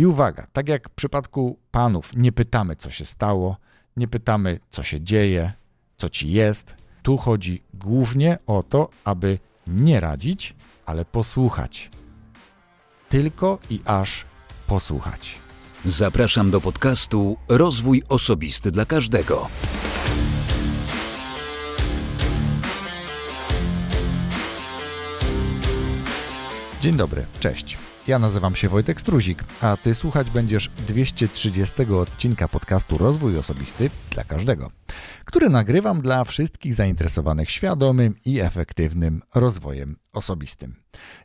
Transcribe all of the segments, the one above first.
I uwaga, tak jak w przypadku panów, nie pytamy, co się stało, nie pytamy, co się dzieje, co ci jest. Tu chodzi głównie o to, aby nie radzić, ale posłuchać. Tylko i aż posłuchać. Zapraszam do podcastu Rozwój Osobisty dla Każdego. Dzień dobry, cześć. Ja nazywam się Wojtek Struzik, a ty słuchać będziesz 230 odcinka podcastu Rozwój Osobisty dla Każdego, który nagrywam dla wszystkich zainteresowanych świadomym i efektywnym rozwojem osobistym.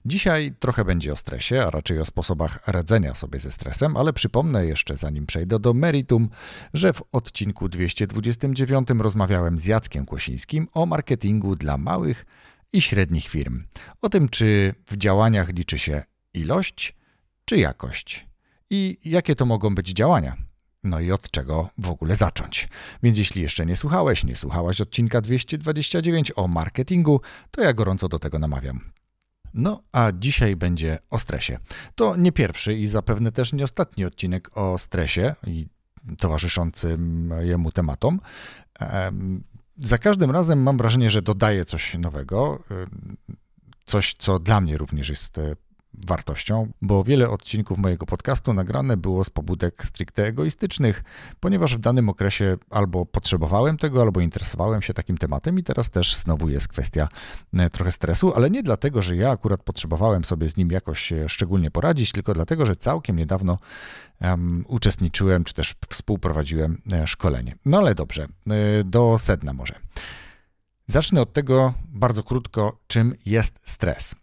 Dzisiaj trochę będzie o stresie, a raczej o sposobach radzenia sobie ze stresem, ale przypomnę jeszcze, zanim przejdę do meritum, że w odcinku 229 rozmawiałem z Jackiem Kłosińskim o marketingu dla małych i średnich firm. O tym, czy w działaniach liczy się ilość czy jakość i jakie to mogą być działania. No i od czego w ogóle zacząć. Więc jeśli jeszcze nie słuchałeś, nie słuchałaś odcinka 229 o marketingu, to ja gorąco do tego namawiam. No, a dzisiaj będzie o stresie. To nie pierwszy i zapewne też nie ostatni odcinek o stresie i towarzyszącym jemu tematom. Za każdym razem mam wrażenie, że dodaję coś nowego, coś, co dla mnie również jest wartością, bo wiele odcinków mojego podcastu nagrane było z pobudek stricte egoistycznych, ponieważ w danym okresie albo potrzebowałem tego, albo interesowałem się takim tematem i teraz też znowu jest kwestia e, trochę stresu, ale nie dlatego, że ja akurat potrzebowałem sobie z nim jakoś szczególnie poradzić, tylko dlatego, że całkiem niedawno um, uczestniczyłem, czy też współprowadziłem e, szkolenie. No ale dobrze, e, do sedna może. Zacznę od tego bardzo krótko, czym jest stres.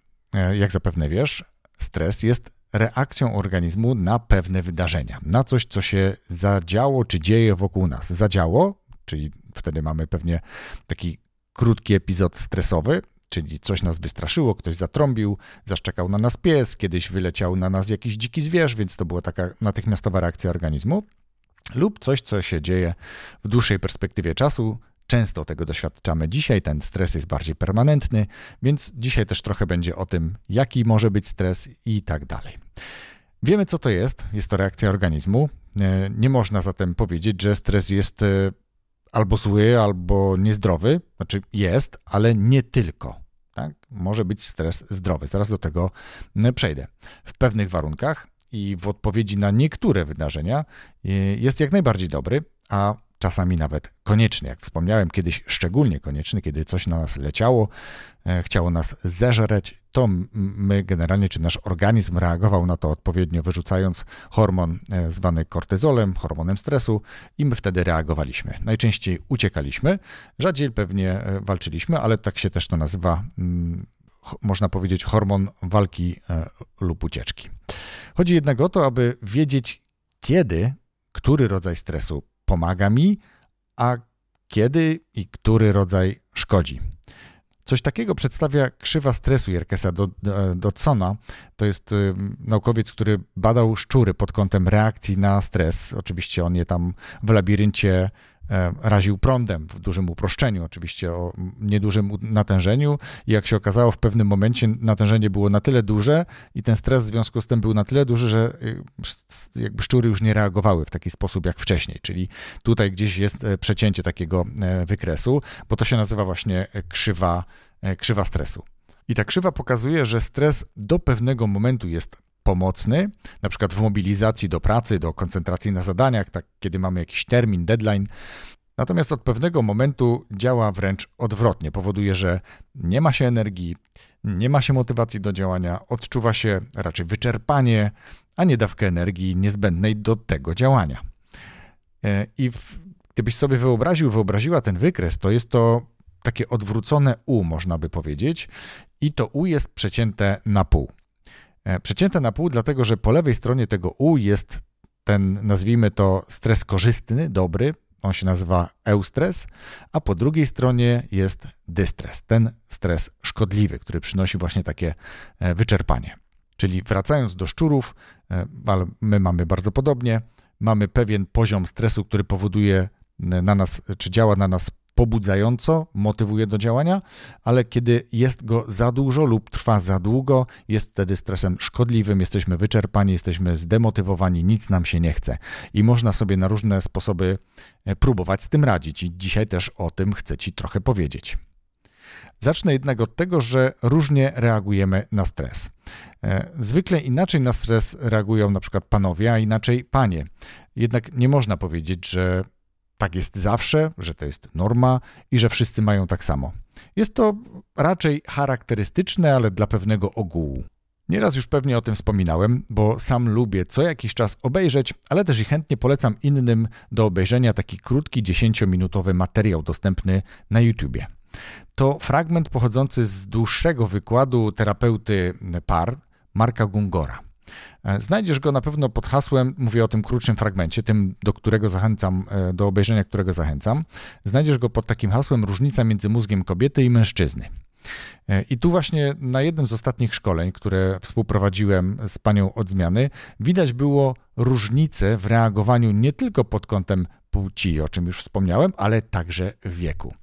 Jak zapewne wiesz, Stres jest reakcją organizmu na pewne wydarzenia, na coś, co się zadziało czy dzieje wokół nas. Zadziało, czyli wtedy mamy pewnie taki krótki epizod stresowy, czyli coś nas wystraszyło, ktoś zatrąbił, zaszczekał na nas pies, kiedyś wyleciał na nas jakiś dziki zwierz, więc to była taka natychmiastowa reakcja organizmu, lub coś, co się dzieje w dłuższej perspektywie czasu, Często tego doświadczamy dzisiaj, ten stres jest bardziej permanentny, więc dzisiaj też trochę będzie o tym, jaki może być stres i tak dalej. Wiemy, co to jest. Jest to reakcja organizmu. E, nie można zatem powiedzieć, że stres jest e, albo zły, albo niezdrowy. Znaczy jest, ale nie tylko. Tak? Może być stres zdrowy. Zaraz do tego e, przejdę. W pewnych warunkach i w odpowiedzi na niektóre wydarzenia jest jak najbardziej dobry, a czasami nawet konieczny. Jak wspomniałem, kiedyś szczególnie konieczny, kiedy coś na nas leciało, e, chciało nas zeżreć, to my generalnie, czy nasz organizm reagował na to odpowiednio, wyrzucając hormon e, zwany kortyzolem, hormonem stresu, i my wtedy reagowaliśmy. Najczęściej uciekaliśmy, rzadziej pewnie e, walczyliśmy, ale tak się też to nazywa można powiedzieć, hormon walki lub ucieczki. Chodzi jednak o to, aby wiedzieć, kiedy, który rodzaj stresu pomaga mi, a kiedy i który rodzaj szkodzi. Coś takiego przedstawia krzywa stresu Jerkesa Dodsona. To jest y, naukowiec, który badał szczury pod kątem reakcji na stres. Oczywiście on je tam w labiryncie raził prądem w dużym uproszczeniu, oczywiście o niedużym natężeniu. I jak się okazało, w pewnym momencie natężenie było na tyle duże i ten stres w związku z tym był na tyle duży, że y, jakby szczury już nie reagowały w taki sposób jak wcześniej. Czyli tutaj gdzieś jest e, przecięcie takiego e, wykresu, bo to się nazywa właśnie krzywa, krzywa stresu. I ta krzywa pokazuje, że stres do pewnego momentu jest pomocny, na przykład w mobilizacji do pracy, do koncentracji na zadaniach, tak, kiedy mamy jakiś termin, deadline. Natomiast od pewnego momentu działa wręcz odwrotnie. Powoduje, że nie ma się energii, nie ma się motywacji do działania, odczuwa się raczej wyczerpanie, a nie dawkę energii niezbędnej do tego działania. E, I w, gdybyś sobie wyobraził, wyobraziła ten wykres, to jest to takie odwrócone U, można by powiedzieć, i to U jest przecięte na pół. E, przecięte na pół, dlatego że po lewej stronie tego U jest ten, nazwijmy to, stres korzystny, dobry, on się nazywa eustres, a po drugiej stronie jest dystres, ten stres szkodliwy, który przynosi właśnie takie e, wyczerpanie. Czyli wracając do szczurów, e, ale my mamy bardzo podobnie, mamy pewien poziom stresu, który powoduje na nas, czy działa na nas pobudzająco, motywuje do działania, ale kiedy jest go za dużo lub trwa za długo, jest wtedy stresem szkodliwym, jesteśmy wyczerpani, jesteśmy zdemotywowani, nic nam się nie chce. I można sobie na różne sposoby e, próbować z tym radzić. I dzisiaj też o tym chcę Ci trochę powiedzieć. Zacznę jednak od tego, że różnie reagujemy na stres. E, zwykle inaczej na stres reagują na przykład panowie, a inaczej panie. Jednak nie można powiedzieć, że tak jest zawsze, że to jest norma i że wszyscy mają tak samo. Jest to raczej charakterystyczne, ale dla pewnego ogółu. Nieraz już pewnie o tym wspominałem, bo sam lubię co jakiś czas obejrzeć, ale też i chętnie polecam innym do obejrzenia taki krótki 10-minutowy materiał dostępny na YouTubie. To fragment pochodzący z dłuższego wykładu terapeuty par Marka Gungora. E, znajdziesz go na pewno pod hasłem, mówię o tym krótszym fragmencie, tym, do którego zachęcam, e, do obejrzenia którego zachęcam. Znajdziesz go pod takim hasłem Różnica między mózgiem kobiety i mężczyzny. E, I tu właśnie na jednym z ostatnich szkoleń, które współprowadziłem z panią od zmiany, widać było różnicę w reagowaniu nie tylko pod kątem płci, o czym już wspomniałem, ale także wieku.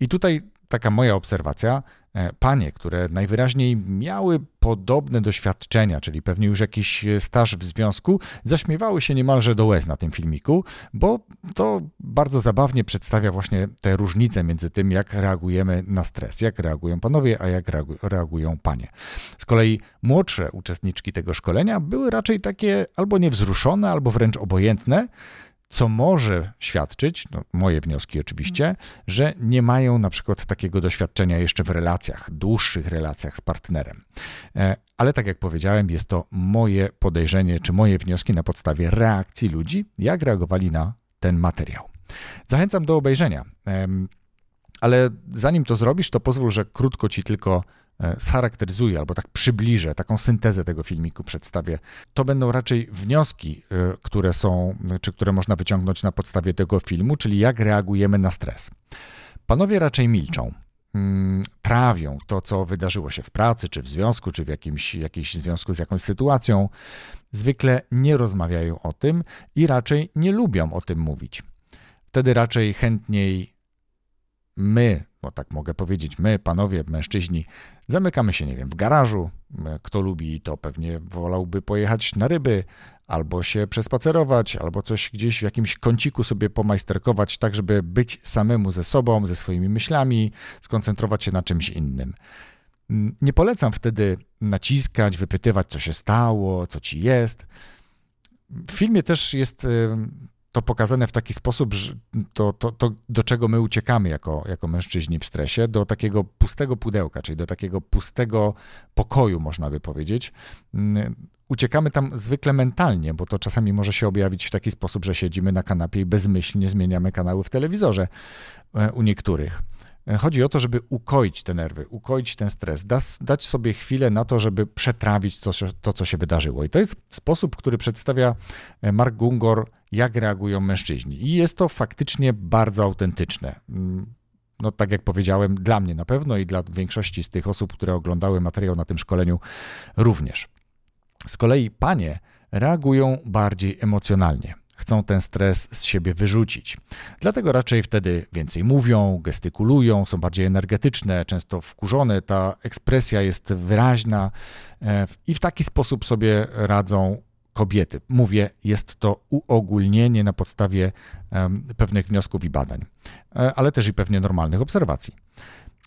I tutaj taka moja obserwacja, e, panie, które najwyraźniej miały podobne doświadczenia, czyli pewnie już jakiś staż w związku, zaśmiewały się niemalże do łez na tym filmiku, bo to bardzo zabawnie przedstawia właśnie te różnice między tym, jak reagujemy na stres, jak reagują panowie, a jak reagują panie. Z kolei młodsze uczestniczki tego szkolenia były raczej takie albo niewzruszone, albo wręcz obojętne, co może świadczyć, no moje wnioski oczywiście, że nie mają na przykład takiego doświadczenia jeszcze w relacjach, dłuższych relacjach z partnerem. E, ale tak jak powiedziałem, jest to moje podejrzenie, czy moje wnioski na podstawie reakcji ludzi, jak reagowali na ten materiał. Zachęcam do obejrzenia. Ale zanim to zrobisz, to pozwól, że krótko ci tylko scharakteryzuję albo tak przybliżę, taką syntezę tego filmiku przedstawię, to będą raczej wnioski, e, które są, czy które można wyciągnąć na podstawie tego filmu, czyli jak reagujemy na stres. Panowie raczej milczą, mm, trawią to, co wydarzyło się w pracy, czy w związku, czy w jakimś, jakimś związku z jakąś sytuacją. Zwykle nie rozmawiają o tym i raczej nie lubią o tym mówić. Wtedy raczej chętniej my, bo tak mogę powiedzieć, my, panowie, mężczyźni, zamykamy się, nie wiem, w garażu. Kto lubi, to pewnie wolałby pojechać na ryby, albo się przespacerować, albo coś gdzieś w jakimś kąciku sobie pomajsterkować, tak żeby być samemu ze sobą, ze swoimi myślami, skoncentrować się na czymś innym. Nie polecam wtedy naciskać, wypytywać, co się stało, co ci jest. W filmie też jest to pokazane w taki sposób, że to, to, to, do czego my uciekamy jako, jako mężczyźni w stresie, do takiego pustego pudełka, czyli do takiego pustego pokoju, można by powiedzieć. Mm, uciekamy tam zwykle mentalnie, bo to czasami może się objawić w taki sposób, że siedzimy na kanapie i bezmyślnie zmieniamy kanały w telewizorze e, u niektórych. E, chodzi o to, żeby ukoić te nerwy, ukoić ten stres, dać sobie chwilę na to, żeby przetrawić to, to, co się wydarzyło. I to jest sposób, który przedstawia e, Mark Gungor, jak reagują mężczyźni. I jest to faktycznie bardzo autentyczne. Mm, no, tak jak powiedziałem, dla mnie na pewno i dla większości z tych osób, które oglądały materiał na tym szkoleniu również. Z kolei panie reagują bardziej emocjonalnie chcą ten stres z siebie wyrzucić. Dlatego raczej wtedy więcej mówią, gestykulują, są bardziej energetyczne, często wkurzone. Ta ekspresja jest wyraźna e, i w taki sposób sobie radzą kobiety. Mówię, jest to uogólnienie na podstawie pewnych wniosków i badań, e, ale też i pewnie normalnych obserwacji.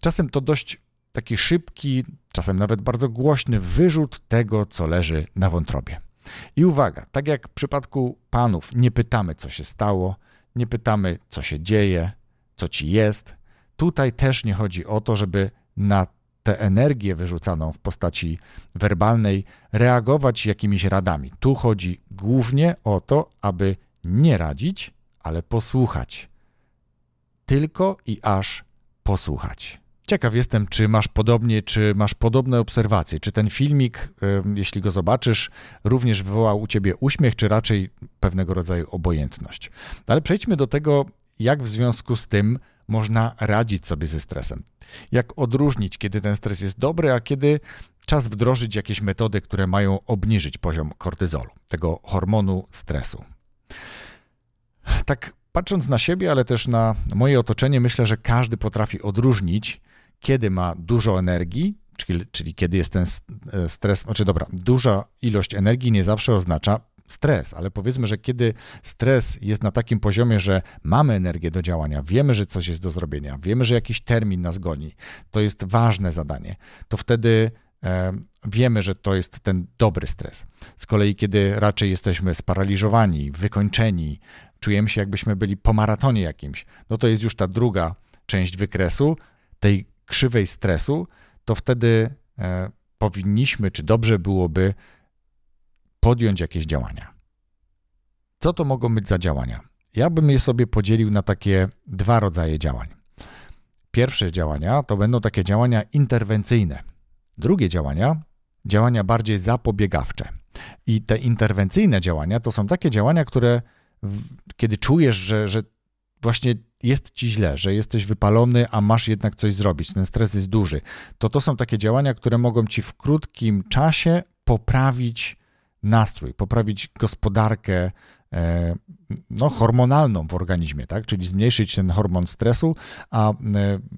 Czasem to dość taki szybki, czasem nawet bardzo głośny wyrzut tego, co leży na wątrobie. I uwaga, tak jak w przypadku panów, nie pytamy, co się stało, nie pytamy, co się dzieje, co ci jest. Tutaj też nie chodzi o to, żeby na tę energię wyrzucaną w postaci werbalnej reagować jakimiś radami. Tu chodzi głównie o to, aby nie radzić, ale posłuchać. Tylko i aż posłuchać. Ciekaw jestem, czy masz podobnie, czy masz podobne obserwacje. Czy ten filmik, jeśli go zobaczysz, również wywołał u ciebie uśmiech, czy raczej pewnego rodzaju obojętność. Ale przejdźmy do tego, jak w związku z tym można radzić sobie ze stresem. Jak odróżnić, kiedy ten stres jest dobry, a kiedy czas wdrożyć jakieś metody, które mają obniżyć poziom kortyzolu, tego hormonu stresu. Tak patrząc na siebie, ale też na moje otoczenie, myślę, że każdy potrafi odróżnić, kiedy ma dużo energii, czyli, czyli kiedy jest ten e, stres, znaczy dobra, duża ilość energii nie zawsze oznacza stres, ale powiedzmy, że kiedy stres jest na takim poziomie, że mamy energię do działania, wiemy, że coś jest do zrobienia, wiemy, że jakiś termin nas goni, to jest ważne zadanie, to wtedy e, wiemy, że to jest ten dobry stres. Z kolei, kiedy raczej jesteśmy sparaliżowani, wykończeni, czujemy się jakbyśmy byli po maratonie jakimś, no to jest już ta druga część wykresu, tej krzywej stresu, to wtedy e, powinniśmy, czy dobrze byłoby podjąć jakieś działania. Co to mogą być za działania? Ja bym je sobie podzielił na takie dwa rodzaje działań. Pierwsze działania to będą takie działania interwencyjne. Drugie działania działania bardziej zapobiegawcze. I te interwencyjne działania to są takie działania, które kiedy czujesz, że, że właśnie jest ci źle, że jesteś wypalony, a masz jednak coś zrobić, ten stres jest duży, to to są takie działania, które mogą ci w krótkim czasie poprawić nastrój, poprawić gospodarkę e, no, hormonalną w organizmie, tak? czyli zmniejszyć ten hormon stresu, a e,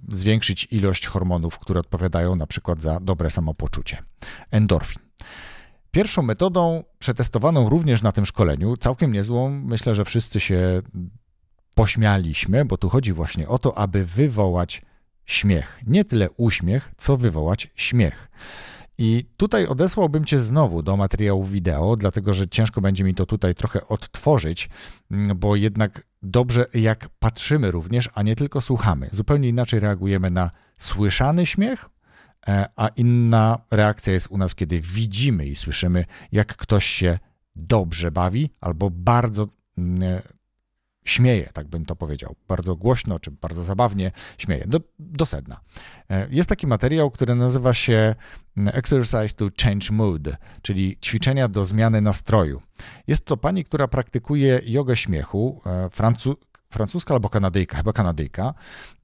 zwiększyć ilość hormonów, które odpowiadają na przykład za dobre samopoczucie. Endorfin. Pierwszą metodą przetestowaną również na tym szkoleniu, całkiem niezłą, myślę, że wszyscy się pośmialiśmy, bo tu chodzi właśnie o to, aby wywołać śmiech. Nie tyle uśmiech, co wywołać śmiech. I tutaj odesłałbym Cię znowu do materiałów wideo, dlatego że ciężko będzie mi to tutaj trochę odtworzyć, bo jednak dobrze jak patrzymy również, a nie tylko słuchamy. Zupełnie inaczej reagujemy na słyszany śmiech, e, a inna reakcja jest u nas, kiedy widzimy i słyszymy, jak ktoś się dobrze bawi albo bardzo mm, śmieje, tak bym to powiedział, bardzo głośno czy bardzo zabawnie śmieje, do, do sedna. E, jest taki materiał, który nazywa się mm, Exercise to Change Mood, czyli ćwiczenia do zmiany nastroju. Jest to pani, która praktykuje jogę śmiechu, e, francu francuska albo kanadyjka, chyba kanadyjka.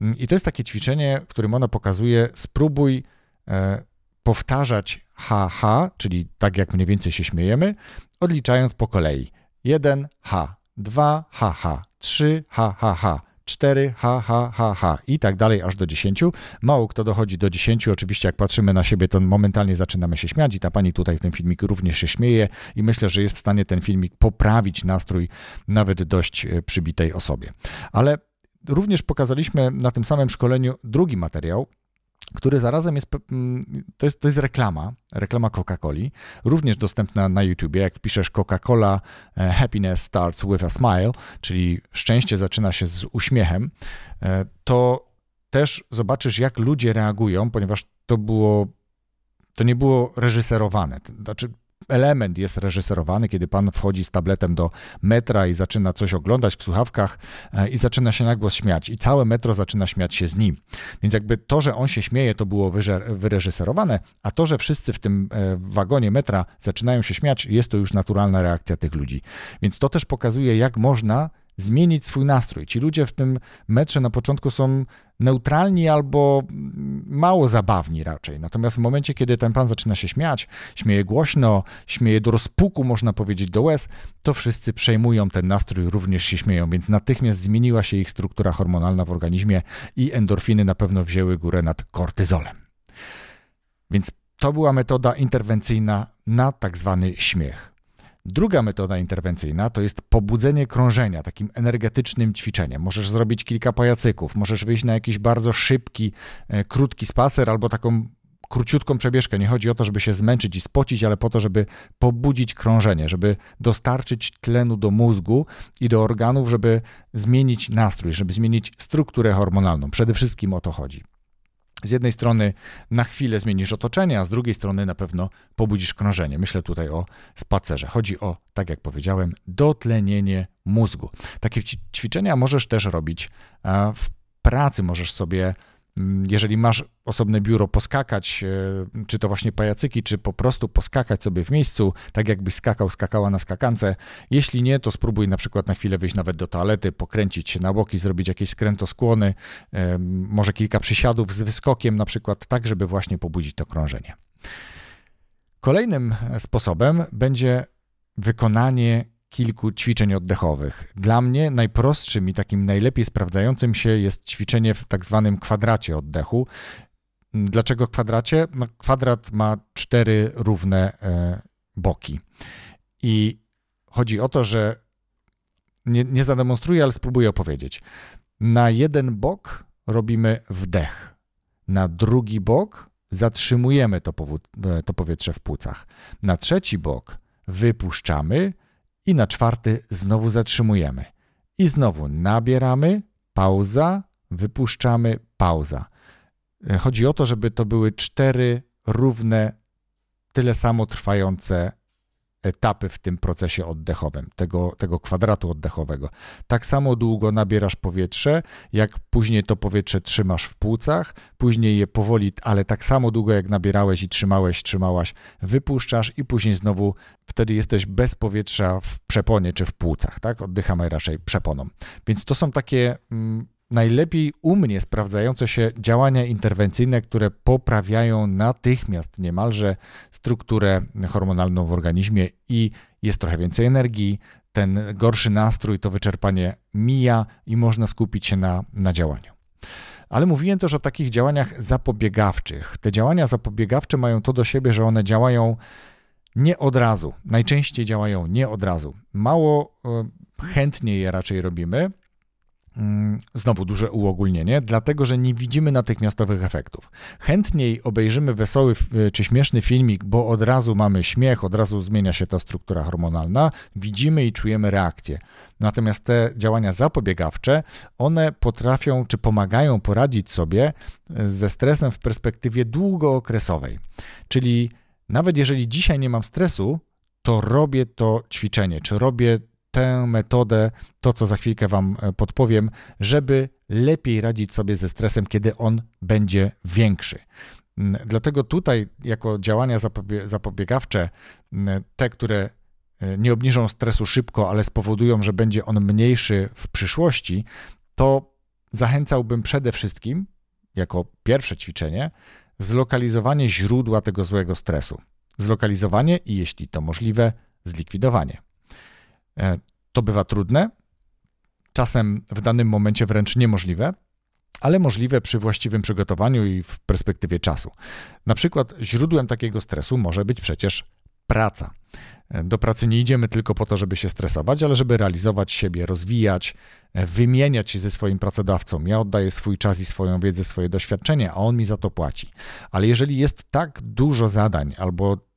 Mm, I to jest takie ćwiczenie, w którym ona pokazuje, spróbuj e, powtarzać ha-ha, czyli tak jak mniej więcej się śmiejemy, odliczając po kolei. Jeden ha, dwa ha-ha, 3 ha, ha, ha. 4, ha, ha, ha, ha i tak dalej aż do 10. Mało kto dochodzi do 10. Oczywiście, jak patrzymy na siebie, to momentalnie zaczynamy się śmiać i ta pani tutaj w tym filmiku również się śmieje i myślę, że jest w stanie ten filmik poprawić nastrój nawet dość e, przybitej osobie. Ale również pokazaliśmy na tym samym szkoleniu drugi materiał, który zarazem jest, to jest, to jest reklama, reklama Coca-Coli, również dostępna na YouTubie. Jak wpiszesz Coca-Cola e, Happiness Starts with a Smile, czyli szczęście zaczyna się z uśmiechem, e, to też zobaczysz, jak ludzie reagują, ponieważ to było, to nie było reżyserowane. Znaczy, element jest reżyserowany, kiedy pan wchodzi z tabletem do metra i zaczyna coś oglądać w słuchawkach e, i zaczyna się na głos śmiać i całe metro zaczyna śmiać się z nim. Więc jakby to, że on się śmieje, to było wyreżyserowane, a to, że wszyscy w tym e, wagonie metra zaczynają się śmiać, jest to już naturalna reakcja tych ludzi. Więc to też pokazuje, jak można zmienić swój nastrój. Ci ludzie w tym metrze na początku są neutralni albo mało zabawni raczej. Natomiast w momencie, kiedy ten pan zaczyna się śmiać, śmieje głośno, śmieje do rozpuku, można powiedzieć, do łez, to wszyscy przejmują ten nastrój, również się śmieją, więc natychmiast zmieniła się ich struktura hormonalna w organizmie i endorfiny na pewno wzięły górę nad kortyzolem. Więc to była metoda interwencyjna na tak zwany śmiech. Druga metoda interwencyjna to jest pobudzenie krążenia takim energetycznym ćwiczeniem. Możesz zrobić kilka pajacyków, możesz wyjść na jakiś bardzo szybki, e, krótki spacer albo taką króciutką przebieżkę. Nie chodzi o to, żeby się zmęczyć i spocić, ale po to, żeby pobudzić krążenie, żeby dostarczyć tlenu do mózgu i do organów, żeby zmienić nastrój, żeby zmienić strukturę hormonalną. Przede wszystkim o to chodzi z jednej strony na chwilę zmienisz otoczenie, a z drugiej strony na pewno pobudzisz krążenie. Myślę tutaj o spacerze. Chodzi o, tak jak powiedziałem, dotlenienie mózgu. Takie ćwiczenia możesz też robić w pracy, możesz sobie jeżeli masz osobne biuro, poskakać, e, czy to właśnie pajacyki, czy po prostu poskakać sobie w miejscu, tak jakbyś skakał, skakała na skakance. Jeśli nie, to spróbuj na przykład na chwilę wyjść nawet do toalety, pokręcić się na boki, zrobić jakieś skrętoskłony, może kilka przysiadów z wyskokiem na przykład, tak żeby właśnie pobudzić to krążenie. Kolejnym sposobem będzie wykonanie kilku ćwiczeń oddechowych. Dla mnie najprostszym i takim najlepiej sprawdzającym się jest ćwiczenie w tak zwanym kwadracie oddechu. Dlaczego kwadracie? No, kwadrat ma cztery równe e, boki. I chodzi o to, że nie, nie zademonstruję, ale spróbuję opowiedzieć. Na jeden bok robimy wdech, na drugi bok zatrzymujemy to, e, to powietrze w płucach, na trzeci bok wypuszczamy i na czwarty znowu zatrzymujemy. I znowu nabieramy, pauza, wypuszczamy, pauza. E, chodzi o to, żeby to były cztery równe, tyle samo trwające etapy w tym procesie oddechowym, tego, tego kwadratu oddechowego. Tak samo długo nabierasz powietrze, jak później to powietrze trzymasz w płucach, później je powoli, ale tak samo długo jak nabierałeś i trzymałeś, trzymałaś, wypuszczasz i później znowu wtedy jesteś bez powietrza w przeponie czy w płucach, tak? Oddychamy raczej przeponą. Więc to są takie mm, najlepiej u mnie sprawdzające się działania interwencyjne, które poprawiają natychmiast niemalże strukturę hormonalną w organizmie i jest trochę więcej energii, ten gorszy nastrój, to wyczerpanie mija i można skupić się na, na działaniu. Ale mówiłem też o takich działaniach zapobiegawczych. Te działania zapobiegawcze mają to do siebie, że one działają nie od razu. Najczęściej działają nie od razu. Mało e, chętnie je raczej robimy, znowu duże uogólnienie, dlatego że nie widzimy natychmiastowych efektów. Chętniej obejrzymy wesoły e, czy śmieszny filmik, bo od razu mamy śmiech, od razu zmienia się ta struktura hormonalna, widzimy i czujemy reakcję. Natomiast te działania zapobiegawcze, one potrafią czy pomagają poradzić sobie e, ze stresem w perspektywie długookresowej. Czyli nawet jeżeli dzisiaj nie mam stresu, to robię to ćwiczenie, czy robię tę metodę, to co za chwilkę Wam e, podpowiem, żeby lepiej radzić sobie ze stresem, kiedy on będzie większy. Dlatego tutaj, jako działania zapobiegawcze, te, które e, nie obniżą stresu szybko, ale spowodują, że będzie on mniejszy w przyszłości, to zachęcałbym przede wszystkim, jako pierwsze ćwiczenie, zlokalizowanie źródła tego złego stresu. Zlokalizowanie i, jeśli to możliwe, zlikwidowanie. E, to bywa trudne, czasem w danym momencie wręcz niemożliwe, ale możliwe przy właściwym przygotowaniu i w perspektywie czasu. Na przykład źródłem takiego stresu może być przecież praca. E, do pracy nie idziemy tylko po to, żeby się stresować, ale żeby realizować siebie, rozwijać, e, wymieniać się ze swoim pracodawcą. Ja oddaję swój czas i swoją wiedzę, swoje doświadczenie, a on mi za to płaci. Ale jeżeli jest tak dużo zadań albo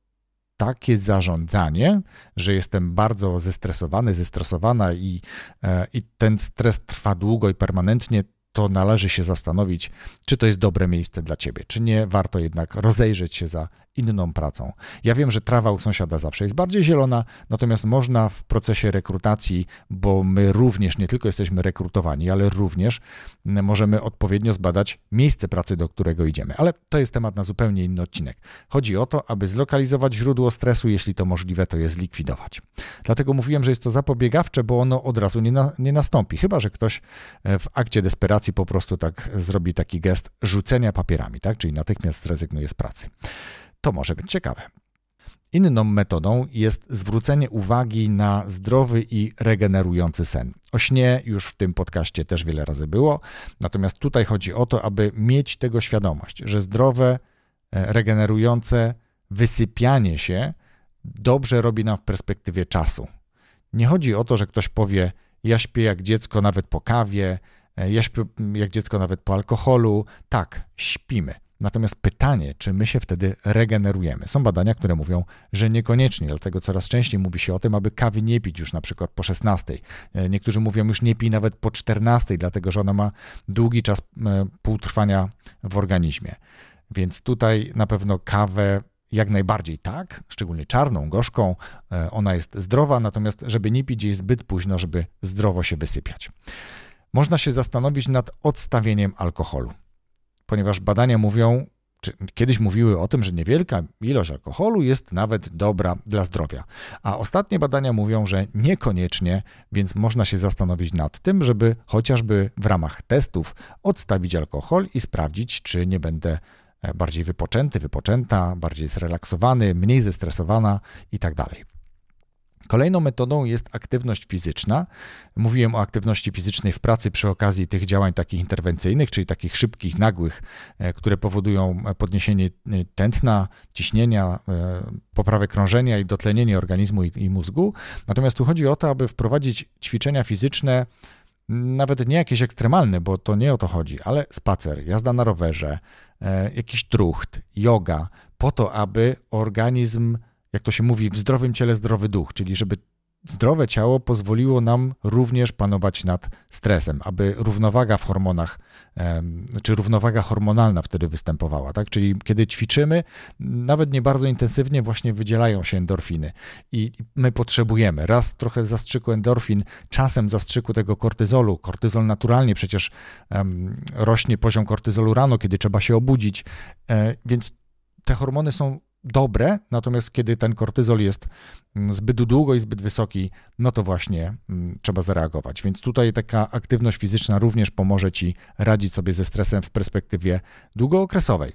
takie zarządzanie, że jestem bardzo zestresowany, zestresowana i, e, i ten stres trwa długo i permanentnie, to należy się zastanowić, czy to jest dobre miejsce dla ciebie, czy nie. Warto jednak rozejrzeć się za inną pracą. Ja wiem, że trawa u sąsiada zawsze jest bardziej zielona, natomiast można w procesie rekrutacji, bo my również nie tylko jesteśmy rekrutowani, ale również możemy odpowiednio zbadać miejsce pracy, do którego idziemy. Ale to jest temat na zupełnie inny odcinek. Chodzi o to, aby zlokalizować źródło stresu, jeśli to możliwe, to je zlikwidować. Dlatego mówiłem, że jest to zapobiegawcze, bo ono od razu nie, na, nie nastąpi, chyba że ktoś e, w akcie desperacji po prostu tak zrobi taki gest rzucenia papierami, tak? czyli natychmiast zrezygnuje z pracy. To może być ciekawe. Inną metodą jest zwrócenie uwagi na zdrowy i regenerujący sen. O śnie już w tym podcaście też wiele razy było, natomiast tutaj chodzi o to, aby mieć tego świadomość, że zdrowe, e, regenerujące wysypianie się dobrze robi nam w perspektywie czasu. Nie chodzi o to, że ktoś powie: Ja śpię jak dziecko nawet po kawie, e, ja śpię jak dziecko nawet po alkoholu. Tak, śpimy Natomiast pytanie, czy my się wtedy regenerujemy? Są badania, które mówią, że niekoniecznie, dlatego coraz częściej mówi się o tym, aby kawy nie pić już na przykład po 16. E, niektórzy mówią już nie pij nawet po 14, dlatego że ona ma długi czas e, półtrwania w organizmie. Więc tutaj na pewno kawę jak najbardziej tak, szczególnie czarną, gorzką, e, ona jest zdrowa, natomiast żeby nie pić jej zbyt późno, żeby zdrowo się wysypiać. Można się zastanowić nad odstawieniem alkoholu ponieważ badania mówią, czy kiedyś mówiły o tym, że niewielka ilość alkoholu jest nawet dobra dla zdrowia. A ostatnie badania mówią, że niekoniecznie, więc można się zastanowić nad tym, żeby chociażby w ramach testów odstawić alkohol i sprawdzić, czy nie będę e, bardziej wypoczęty, wypoczęta, bardziej zrelaksowany, mniej zestresowana i tak dalej. Kolejną metodą jest aktywność fizyczna. Mówiłem o aktywności fizycznej w pracy przy okazji tych działań takich interwencyjnych, czyli takich szybkich, nagłych, e, które powodują podniesienie e, tętna, ciśnienia, e, poprawę krążenia i dotlenienie organizmu i, mózgu. Natomiast tu chodzi o to, aby wprowadzić ćwiczenia fizyczne, nawet nie jakieś ekstremalne, bo to nie o to chodzi, ale spacer, jazda na rowerze, jakiś trucht, yoga, po to, aby organizm jak to się mówi, w zdrowym ciele zdrowy duch, czyli żeby zdrowe ciało pozwoliło nam również panować nad stresem, aby równowaga w hormonach, czy równowaga hormonalna wtedy występowała, tak? Czyli kiedy ćwiczymy, nawet nie bardzo intensywnie właśnie wydzielają się endorfiny i my potrzebujemy. Raz trochę zastrzyku endorfin, czasem zastrzyku tego kortyzolu. Kortyzol naturalnie przecież rośnie poziom kortyzolu rano, kiedy trzeba się obudzić, e, więc te hormony są dobre, natomiast kiedy ten kortyzol jest mm, zbyt długo i zbyt wysoki, no to właśnie mm, trzeba zareagować. Więc tutaj taka aktywność fizyczna również pomoże ci radzić sobie ze stresem w perspektywie długookresowej.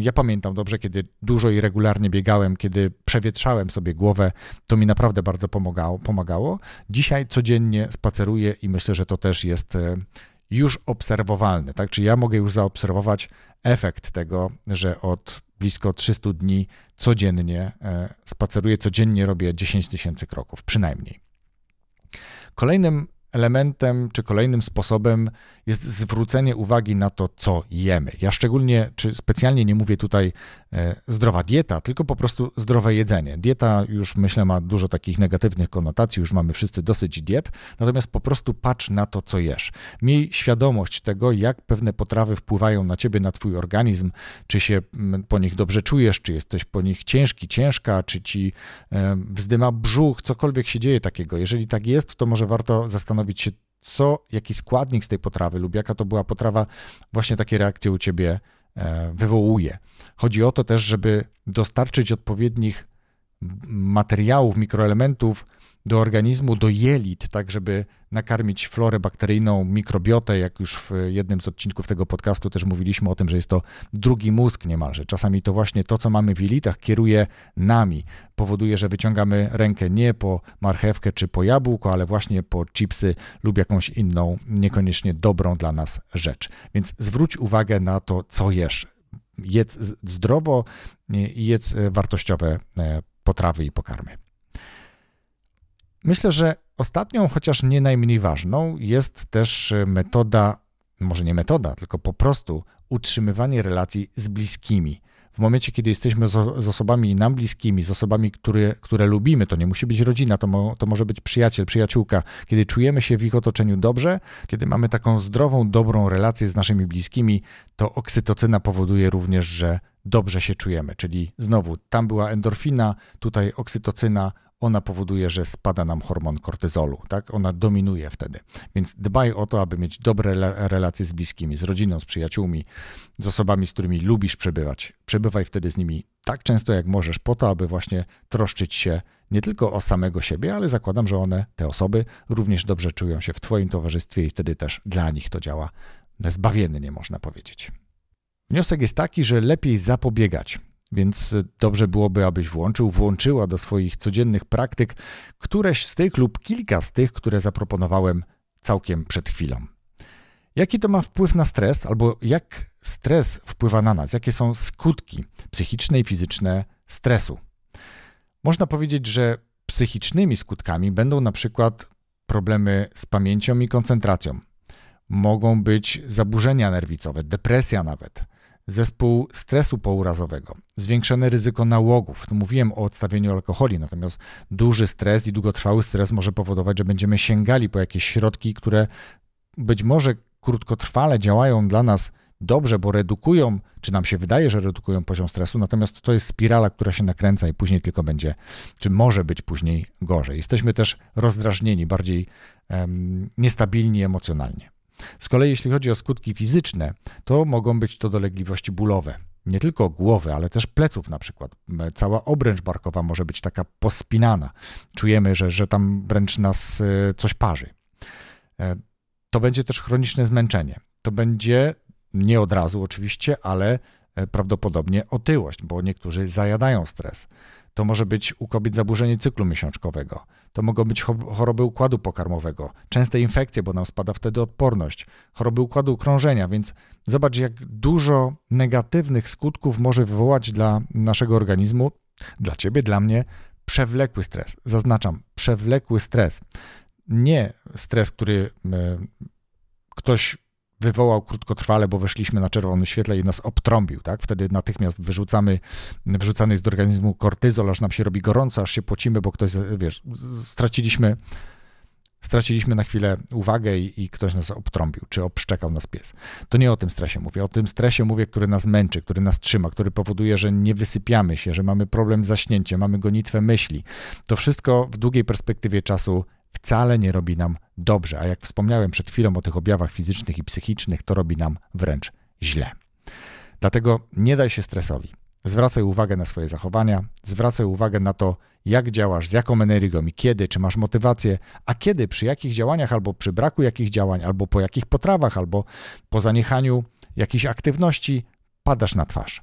Ja pamiętam dobrze, kiedy dużo i regularnie biegałem, kiedy przewietrzałem sobie głowę, to mi naprawdę bardzo pomagało. pomagało. Dzisiaj codziennie spaceruję i myślę, że to też jest e, już obserwowalne. Tak? Czy ja mogę już zaobserwować efekt tego, że od blisko 300 dni codziennie e, spaceruję, codziennie robię 10 tysięcy kroków, przynajmniej. Kolejnym elementem czy kolejnym sposobem jest zwrócenie uwagi na to, co jemy. Ja szczególnie, czy specjalnie nie mówię tutaj e, zdrowa dieta, tylko po prostu zdrowe jedzenie. Dieta już myślę ma dużo takich negatywnych konotacji, już mamy wszyscy dosyć diet, natomiast po prostu patrz na to, co jesz. Miej świadomość tego, jak pewne potrawy wpływają na ciebie, na twój organizm, czy się po nich dobrze czujesz, czy jesteś po nich ciężki, ciężka, czy ci e, wzdyma brzuch, cokolwiek się dzieje takiego. Jeżeli tak jest, to może warto zastanowić się, co, jaki składnik z tej potrawy lub jaka to była potrawa, właśnie takie reakcje u ciebie e, wywołuje. Chodzi o to też, żeby dostarczyć odpowiednich materiałów, mikroelementów do organizmu, do jelit, tak żeby nakarmić florę bakteryjną, mikrobiotę, jak już w jednym z odcinków tego podcastu też mówiliśmy o tym, że jest to drugi mózg niemalże. Czasami to właśnie to, co mamy w jelitach, kieruje nami, powoduje, że wyciągamy rękę nie po marchewkę czy po jabłko, ale właśnie po chipsy lub jakąś inną, niekoniecznie dobrą dla nas rzecz. Więc zwróć uwagę na to, co jesz. Jedz zdrowo i jedz wartościowe e, potrawy i pokarmy. Myślę, że ostatnią, chociaż nie najmniej ważną, jest też metoda, może nie metoda, tylko po prostu utrzymywanie relacji z bliskimi. W momencie, kiedy jesteśmy z, osobami nam bliskimi, z osobami, które, które lubimy, to nie musi być rodzina, to, mo, to może być przyjaciel, przyjaciółka, kiedy czujemy się w ich otoczeniu dobrze, kiedy mamy taką zdrową, dobrą relację z naszymi bliskimi, to oksytocyna powoduje również, że dobrze się czujemy. Czyli znowu, tam była endorfina, tutaj oksytocyna, ona powoduje, że spada nam hormon kortyzolu, tak? Ona dominuje wtedy. Więc dbaj o to, aby mieć dobre relacje z bliskimi, z rodziną, z przyjaciółmi, z osobami, z którymi lubisz przebywać. Przebywaj wtedy z nimi tak często, jak możesz, po to, aby właśnie troszczyć się nie tylko o samego siebie, ale zakładam, że one, te osoby, również dobrze czują się w Twoim towarzystwie i wtedy też dla nich to działa zbawiennie, można powiedzieć. Wniosek jest taki, że lepiej zapobiegać, więc dobrze byłoby, abyś włączył, włączyła do swoich codziennych praktyk któreś z tych lub kilka z tych, które zaproponowałem całkiem przed chwilą. Jaki to ma wpływ na stres, albo jak stres wpływa na nas? Jakie są skutki psychiczne i fizyczne stresu? Można powiedzieć, że psychicznymi skutkami będą na przykład problemy z pamięcią i koncentracją. Mogą być zaburzenia nerwicowe, depresja nawet, zespół stresu pourazowego, zwiększone ryzyko nałogów. Tu mówiłem o odstawieniu alkoholi, natomiast duży stres i długotrwały stres może powodować, że będziemy sięgali po jakieś środki, które być może krótkotrwale działają dla nas dobrze, bo redukują, czy nam się wydaje, że redukują poziom stresu, natomiast to jest spirala, która się nakręca i później tylko będzie, czy może być później gorzej. Jesteśmy też rozdrażnieni, bardziej um, niestabilni emocjonalnie. Z kolei jeśli chodzi o skutki fizyczne, to mogą być to dolegliwości bólowe. Nie tylko głowy, ale też pleców na przykład. Cała obręcz barkowa może być taka pospinana. Czujemy, że, że tam wręcz nas e, coś parzy. E, to będzie też chroniczne zmęczenie. To będzie nie od razu oczywiście, ale e, prawdopodobnie otyłość, bo niektórzy zajadają stres. To może być u kobiet zaburzenie cyklu miesiączkowego. To mogą być choroby układu pokarmowego, częste infekcje, bo nam spada wtedy odporność, choroby układu krążenia, więc zobacz, jak dużo negatywnych skutków może wywołać dla naszego organizmu, dla ciebie, dla mnie, przewlekły stres. Zaznaczam, przewlekły stres. Nie stres, który e, ktoś wywołał krótkotrwale, bo weszliśmy na czerwonym świetle i nas obtrąbił, tak? Wtedy natychmiast wyrzucamy, wyrzucany jest do organizmu kortyzol, aż nam się robi gorąco, aż się płacimy, bo ktoś, wiesz, straciliśmy, straciliśmy na chwilę uwagę i, i ktoś nas obtrąbił, czy obszczekał nas pies. To nie o tym stresie mówię, o tym stresie mówię, który nas męczy, który nas trzyma, który powoduje, że nie wysypiamy się, że mamy problem z zaśnięciem, mamy gonitwę myśli. To wszystko w długiej perspektywie czasu wcale nie robi nam dobrze, a jak wspomniałem przed chwilą o tych objawach fizycznych i psychicznych, to robi nam wręcz źle. Dlatego nie daj się stresowi. Zwracaj uwagę na swoje zachowania, zwracaj uwagę na to, jak działasz, z jaką energią i kiedy, czy masz motywację, a kiedy, przy jakich działaniach, albo przy braku jakich działań, albo po jakich potrawach, albo po zaniechaniu jakiejś aktywności, padasz na twarz.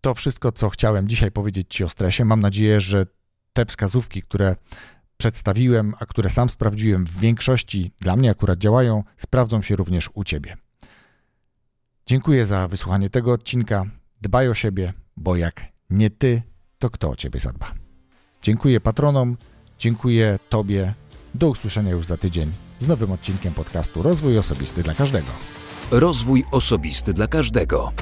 To wszystko, co chciałem dzisiaj powiedzieć Ci o stresie. Mam nadzieję, że te wskazówki, które przedstawiłem, a które sam sprawdziłem w większości dla mnie akurat działają, sprawdzą się również u Ciebie. Dziękuję za wysłuchanie tego odcinka. Dbaj o siebie, bo jak nie Ty, to kto o Ciebie zadba. Dziękuję patronom, dziękuję Tobie. Do usłyszenia już za tydzień z nowym odcinkiem podcastu Rozwój Osobisty dla Każdego. Rozwój Osobisty dla Każdego.